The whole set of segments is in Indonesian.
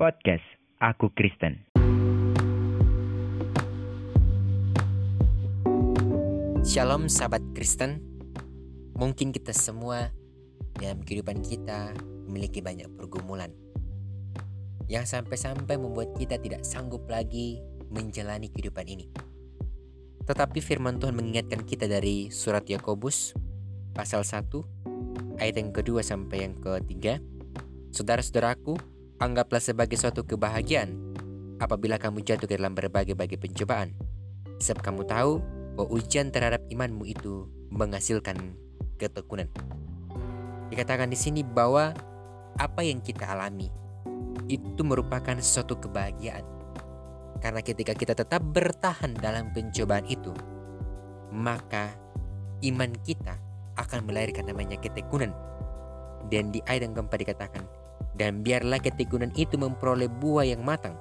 Podcast Aku Kristen. Shalom sahabat Kristen. Mungkin kita semua dalam kehidupan kita memiliki banyak pergumulan Yang sampai-sampai membuat kita tidak sanggup lagi menjalani kehidupan ini. Tetapi firman Tuhan mengingatkan kita dari surat Yakobus pasal 1 ayat yang kedua sampai yang ketiga. Saudara-saudaraku, anggaplah sebagai suatu kebahagiaan apabila kamu jatuh ke dalam berbagai-bagai pencobaan Sebab kamu tahu bahwa ujian terhadap imanmu itu menghasilkan ketekunan. Dikatakan di sini bahwa apa yang kita alami itu merupakan suatu kebahagiaan. Karena ketika kita tetap bertahan dalam pencobaan itu, maka iman kita akan melahirkan namanya ketekunan. Dan di ayat yang keempat dikatakan, dan biarlah ketekunan itu memperoleh buah yang matang,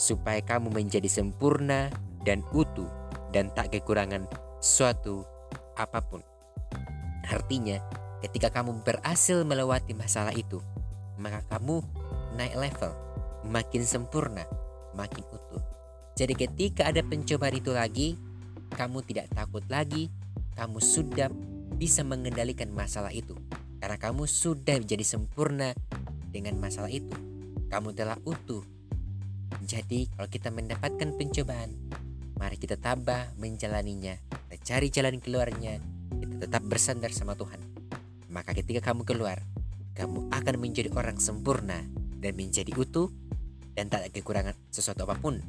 supaya kamu menjadi sempurna dan utuh dan tak kekurangan suatu apa pun. Artinya, ketika kamu berhasil melewati masalah itu, maka kamu naik level, makin sempurna, makin utuh. Jadi ketika ada pencobaan itu lagi, kamu tidak takut lagi, kamu sudah bisa mengendalikan masalah itu. Karena kamu sudah menjadi sempurna dengan masalah itu. Kamu telah utuh. Jadi kalau kita mendapatkan pencobaan, Mari kita tabah menjalaninya. Kita cari jalan keluarnya. Kita tetap bersandar sama Tuhan. Maka ketika kamu keluar, kamu akan menjadi orang sempurna dan menjadi utuh dan tak ada kekurangan sesuatu apa pun.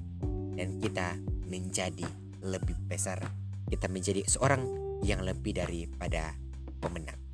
Dan kita menjadi lebih besar. Kita menjadi seorang yang lebih daripada pemenang.